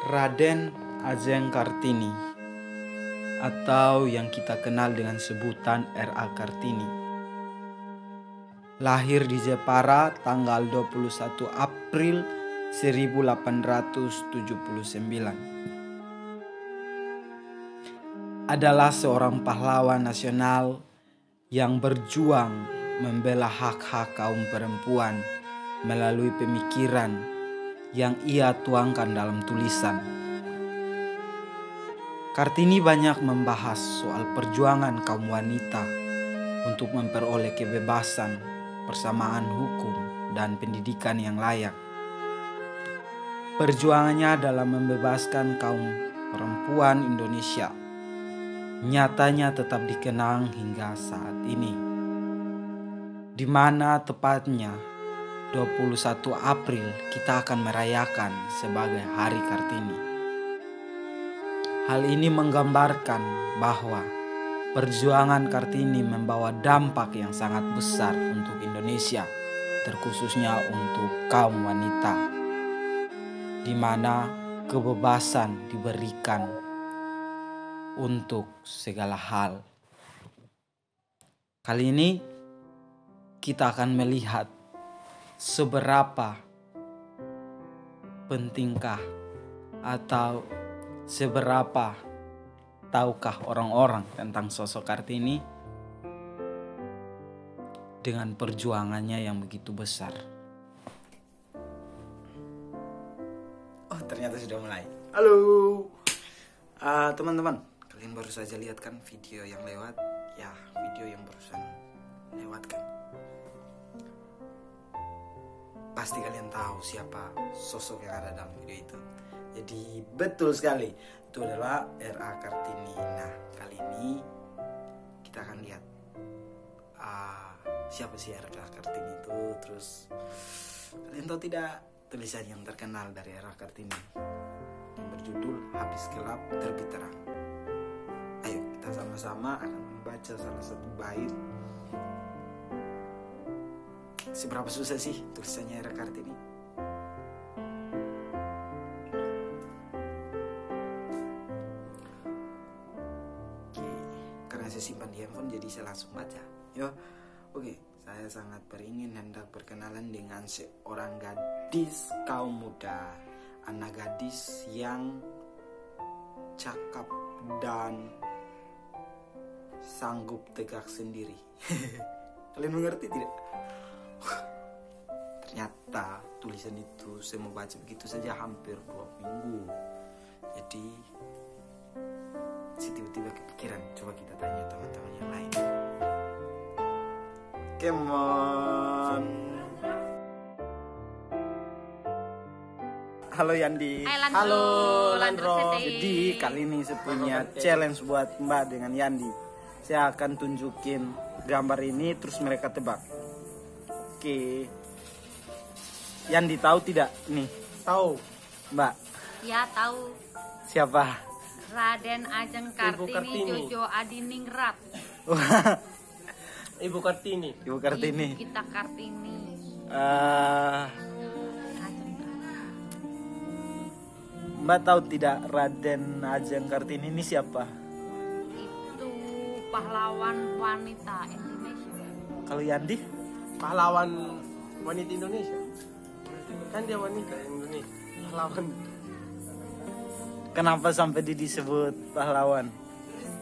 Raden Ajeng Kartini atau yang kita kenal dengan sebutan R.A. Kartini. Lahir di Jepara tanggal 21 April 1879. Adalah seorang pahlawan nasional yang berjuang membela hak-hak kaum perempuan melalui pemikiran yang ia tuangkan dalam tulisan. Kartini banyak membahas soal perjuangan kaum wanita untuk memperoleh kebebasan, persamaan hukum, dan pendidikan yang layak. Perjuangannya dalam membebaskan kaum perempuan Indonesia nyatanya tetap dikenang hingga saat ini. Di mana tepatnya 21 April kita akan merayakan sebagai Hari Kartini. Hal ini menggambarkan bahwa perjuangan Kartini membawa dampak yang sangat besar untuk Indonesia, terkhususnya untuk kaum wanita, di mana kebebasan diberikan untuk segala hal. Kali ini kita akan melihat seberapa pentingkah atau seberapa tahukah orang-orang tentang sosok Kartini dengan perjuangannya yang begitu besar. Oh, ternyata sudah mulai. Halo. Uh, teman-teman, kalian baru saja lihat kan video yang lewat? Ya, video yang barusan lewat kan. Pasti kalian tahu siapa sosok yang ada dalam video itu. Jadi betul sekali, itu adalah R.A. Kartini. Nah, kali ini kita akan lihat uh, siapa sih R.A. Kartini itu. Terus kalian tahu tidak tulisan yang terkenal dari R.A. Kartini yang berjudul Habis Gelap Terbit Terang. Ayo kita sama-sama akan membaca salah satu bait. Seberapa susah sih tulisannya R.A. Kartini? saya simpan di handphone jadi saya langsung baca. Yo, oke. Saya sangat beringin hendak berkenalan dengan seorang gadis kaum muda, anak gadis yang cakap dan sanggup tegak sendiri. Kalian mengerti tidak? Ternyata tulisan itu saya mau baca begitu saja hampir dua minggu. Jadi saya tiba-tiba kepikiran coba kita tanya teman-teman yang lain. Come on. Halo Yandi. Hai, Halo Landro. jadi kali ini saya punya challenge buat Mbak dengan Yandi. Saya akan tunjukin gambar ini terus mereka tebak. Oke Yandi tahu tidak nih Tahu. Mbak Ya tahu siapa Raden Ajeng Kartini, Kartini. Jojo Adiningrat. Ibu Kartini. Ibu Kartini Ibu kita Kartini. Eh, Ajeng Kartini. Mbak tahu tidak Raden Ajeng Kartini ini siapa? Itu pahlawan wanita Indonesia. Kalau Yandi? Pahlawan wanita Indonesia. Kan dia wanita Indonesia. Pahlawan. Kenapa sampai dia disebut pahlawan?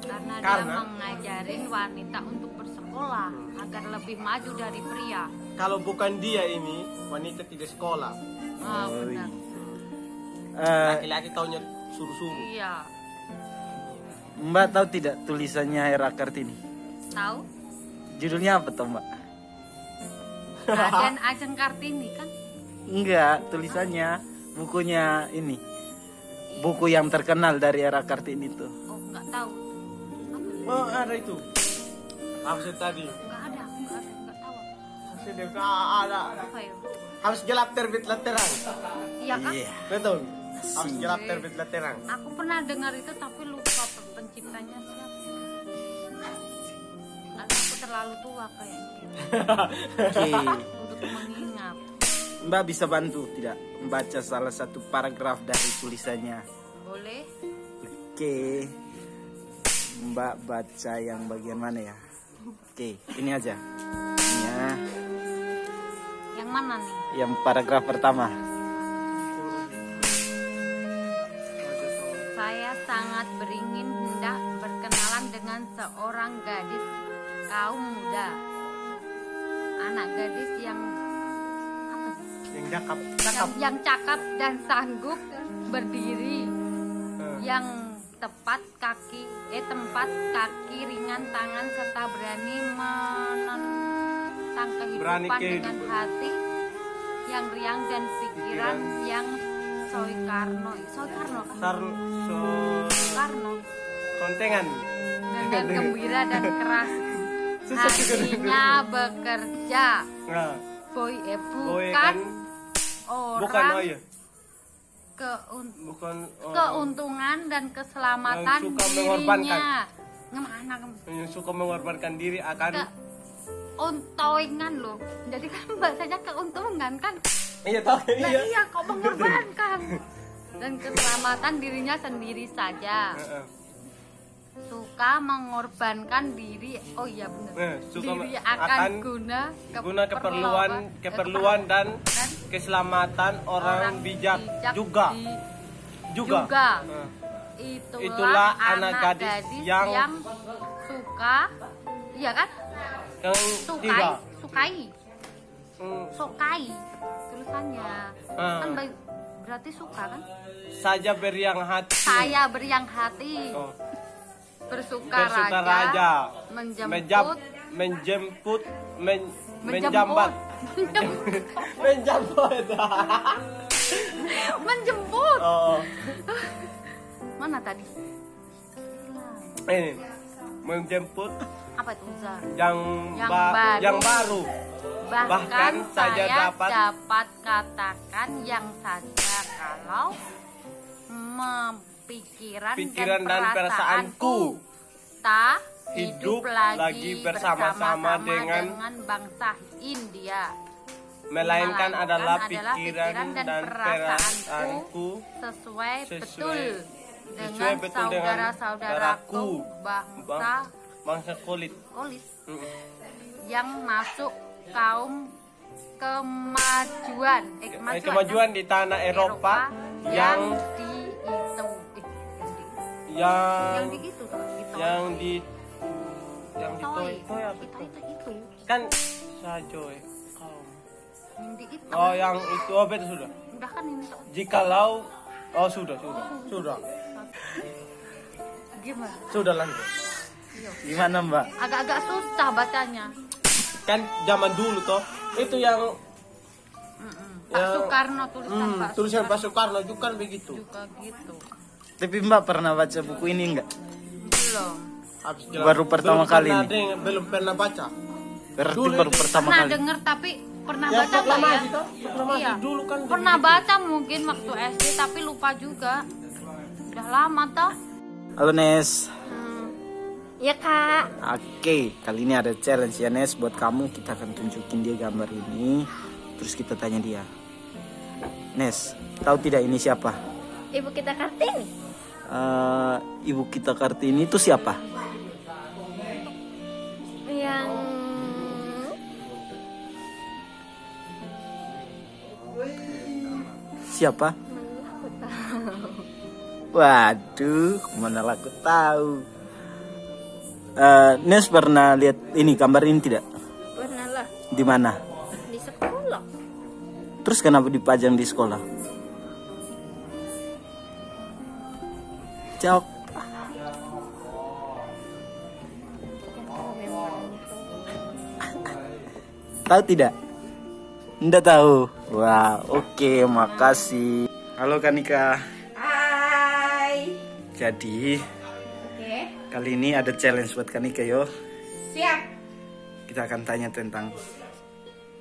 Karena, Karena? dia mengajarin wanita untuk bersekolah agar lebih maju dari pria. Kalau bukan dia ini, wanita tidak sekolah. Ah, Oh, benar. Eh, Laki-laki taunya suruh-suruh. Iya. Mbak tahu tidak tulisannya Era Kartini? Tahu? Judulnya apa tuh Mbak? Raden Ajeng Kartini kan? Enggak, tulisannya bukunya ini. Buku yang terkenal dari Era Kartini itu. Oh, nggak tahu. Apa? Oh, ada itu. Maksud tadi. Nggak ada, nggak ada, nggak tahu. Ah, ada. Apa ya? Harus gelap terbitlah terang. Iya kan? Iya. Betul. Harus gelap terbitlah terang. Aku pernah dengar itu tapi lupa pe- penciptanya siapa. Aku terlalu tua kayaknya Oke. untuk mengingat. Mbak bisa bantu tidak membaca salah satu paragraf dari tulisannya? Boleh? Oke. Mbak baca yang bagian mana ya? Oke, ini aja. Ini ya, Yang mana nih? yang paragraf pertama. Saya sangat beringin hendak berkenalan dengan seorang gadis kaum muda. Anak gadis yang? Yang cakap. Yang, Cakap. yang cakap dan sanggup berdiri, Eh, yang tepat kaki, eh tempat kaki ringan tangan serta berani menentang Berani kehidupan dengan kehidupan. hati yang riang dan pikiran yang soy karno, soy karno kan? Sar so Karno kontengan. dengan gembira dan keras. Hatinya bekerja. Nah, boy eh bukan kan orang bukan oh iya. keun- Bukan oh, keuntungan dan keselamatan Yang suka mengorbankan. dirinya ngemana yang suka mengorbankan diri akan keuntungan loh jadi kan bahasanya keuntungan kan Iya tahu nah iya. iya kok mengorbankan dan keselamatan dirinya sendiri saja Heeh. Suka mengorbankan diri. Oh iya benar Eh, suka diri akan, akan guna Guna keperluan keperluan dan dan keselamatan orang, bijak, juga. di- juga. juga. Eh, itulah, Itulah anak, anak gadis, gadis yang, yang- suka iya kan? Yang sukai tidak sukai. Mm, sukai tulisannya. Ah. kan berarti suka kan? Saja beriang hati. saya beriang hati. Oh, bersuka, bersuka raja, raja, menjemput menjam- menjemput, men- menjemput. menjambat, menjemput. menjemput. Oh, mana tadi? Ini menjemput. Apa itu Zar yang Yang ba- baru. yang baru. bahkan, Bahkan saya saya dapat, dapat- katakan yang saja kalau mempikiran Pikiran dan dan perasaanku tak hidup hidup lagi bersama-sama dengan bangsa India. Melainkan adalah adalah pikiran dan perasaanku sesuai, sesuai- betul dengan dengan saudara-saudaraku saudaraku, bangsa bang- bangsa kulit. Mm. yang masuk kaum kemajuan. Eh, Eh, Kemajuan di tanah Eropa yang di yang di, yang yang di itu yang di yang di toy toy apa itu itu? itu itu Kan sajoy kaum. yang itu Oh yang itu sudah? udah kan ini Jikalau oh sudah sudah sudah gimana sudah lanjut. Gimana Mbak? agak-agak susah bacanya Kan zaman dulu toh itu yang. Pak Soekarno tulisan hmm, Pak tulisan Pak Soekarno juga kan begitu. juga gitu Tapi Mbak pernah baca buku ini enggak? belum Baru pertama belum kali pernah ini. deng- belum pernah baca. Berarti Dulu baru pertama pernah kali. denger tapi pernah Yang baca nggak proklamasi ya Iya. dulu kan pernah begitu. baca mungkin waktu SD tapi lupa juga udah lama toh Halo Nes. hmm. ya kak Oke, kali ini ada challenge ya Nes buat kamu. Kita akan tunjukin dia gambar ini. Terus kita tanya dia. Nes, tahu tidak ini siapa? Ibu kita Kartini. Eh, ibu kita Kartini itu siapa? Yang Siapa? Waduh, mana lah aku tahu. Eh, Nes pernah lihat ini gambar ini tidak? pernah lah Di mana? di sekolah. Terus kenapa dipajang di sekolah? Jawab. Tahu tidak? Tidak tahu. Wah, oke, makasih. Halo Kanika. Hai. Jadi, Oke. kali ini ada challenge buat Kanika yo. Siap. Kita akan tanya tentang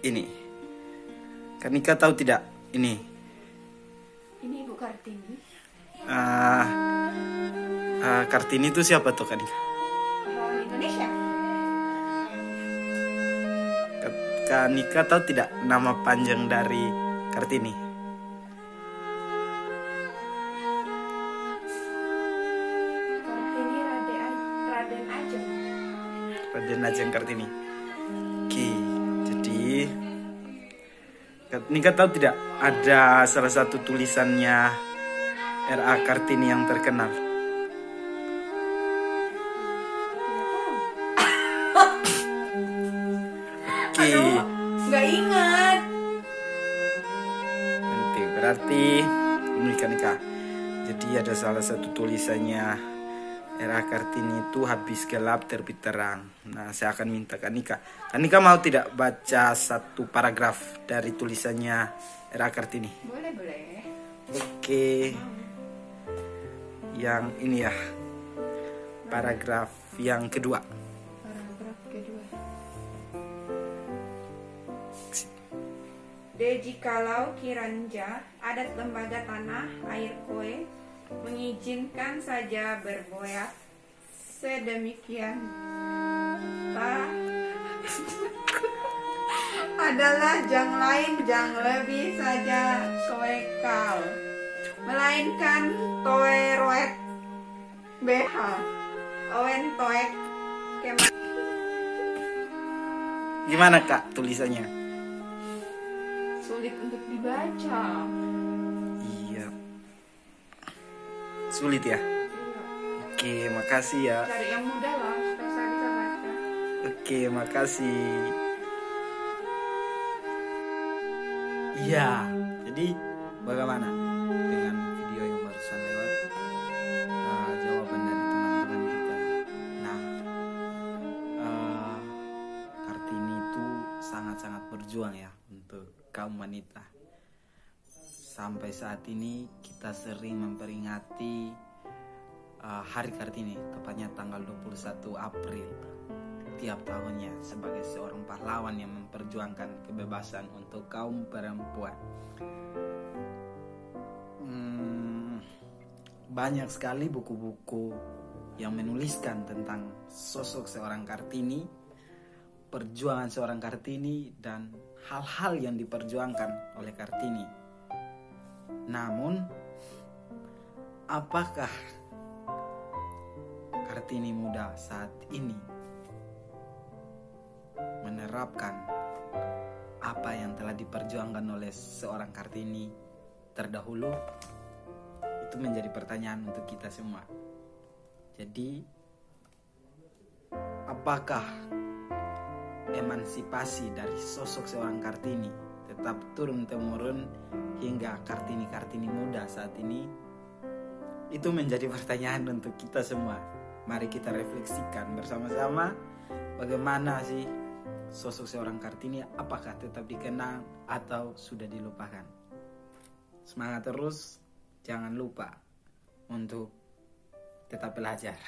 ini. Kanika tahu tidak ini? Ini Ibu Kartini. Ah, ah, Kartini itu siapa tuh Kanika? Orang Indonesia. Ka- Kanika tahu tidak nama panjang dari Kartini. Kartini Raden Raden Ajeng. Raden Ajeng Kartini. Oke, jadi ini kan tahu tidak ada salah satu tulisannya R.A. Kartini yang terkenal. Aduh, nggak ingat. nanti berarti menikah nikah. Jadi ada salah satu tulisannya R.A. Kartini itu habis gelap terbit terang. Nah, saya akan minta Kanika. Kanika mau tidak baca satu paragraf dari tulisannya R.A. Kartini? Boleh boleh. Oke. Yang ini ya. Paragraf yang kedua. De jikalau kiranja adat lembaga tanah air koe mengizinkan saja berboyak sedemikian. Ta. Adalah jang lain jang lebih saja koe kal melainkan toe roek BH owen toek Gimana Kak tulisannya? Sulit untuk dibaca Iya. Sulit ya? Oke, makasih ya. cari yang mudah lah supaya saya bisa baca Oke, makasih. Iya, jadi bagaimana wanita. Sampai saat ini kita sering memperingati eh, Hari Kartini, tepatnya tanggal 21 April tiap tahunnya sebagai seorang pahlawan yang memperjuangkan kebebasan untuk kaum perempuan. Hmm, banyak sekali buku-buku yang menuliskan tentang sosok seorang Kartini, perjuangan seorang Kartini, dan hal-hal yang diperjuangkan oleh Kartini. Namun, apakah Kartini muda saat ini menerapkan apa yang telah diperjuangkan oleh seorang Kartini terdahulu itu menjadi pertanyaan untuk kita semua. Jadi apakah emansipasi dari sosok seorang Kartini tetap turun temurun hingga Kartini-Kartini muda saat ini itu menjadi pertanyaan untuk kita semua. Mari kita refleksikan bersama-sama bagaimana sih sosok seorang Kartini apakah tetap dikenang atau sudah dilupakan. Semangat terus, jangan lupa untuk tetap belajar.